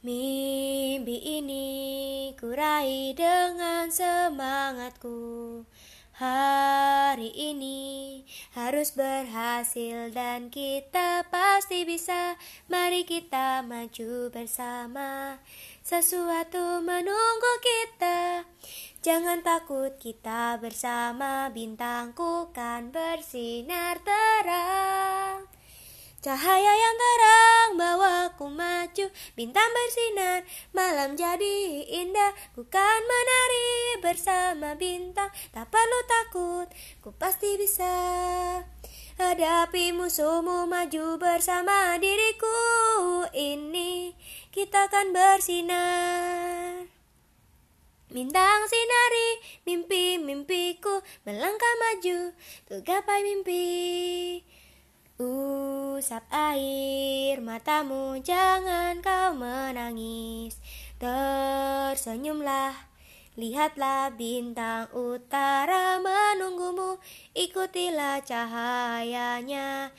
Mimpi ini kurai dengan semangatku. Hari ini harus berhasil dan kita pasti bisa. Mari kita maju bersama. Sesuatu menunggu kita. Jangan takut kita bersama. Bintangku kan bersinar terang. Cahaya yang terang Bintang bersinar malam jadi indah. Bukan menari bersama bintang Tak perlu takut ku pasti bisa Hadapi musuhmu maju bersama diriku. Ini kita akan bersinar. Bintang sinari mimpi-mimpiku Melangkah maju. Untuk gapai mimpi Usap air matamu jangan kau menangis. Tersenyumlah Lihatlah bintang utara menunggumu. Ikutilah cahayanya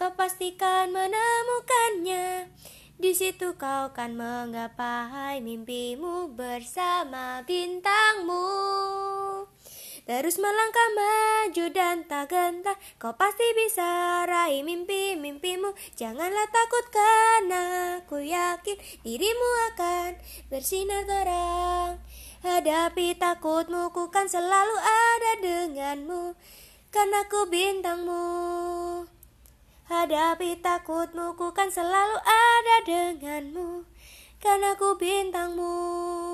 Kau pastikan menemukannya. Di situ kau kan menggapai mimpimu bersama bintangmu. Terus melangkah maju dan tak gentar. Kau pasti bisa raih mimpi-mimpimu. Janganlah takut karena aku yakin Dirimu akan bersinar terang. Hadapi takutmu ku kan selalu ada denganmu. Karena ku bintangmu. Hadapi takutmu ku kan selalu ada denganmu. Karena ku bintangmu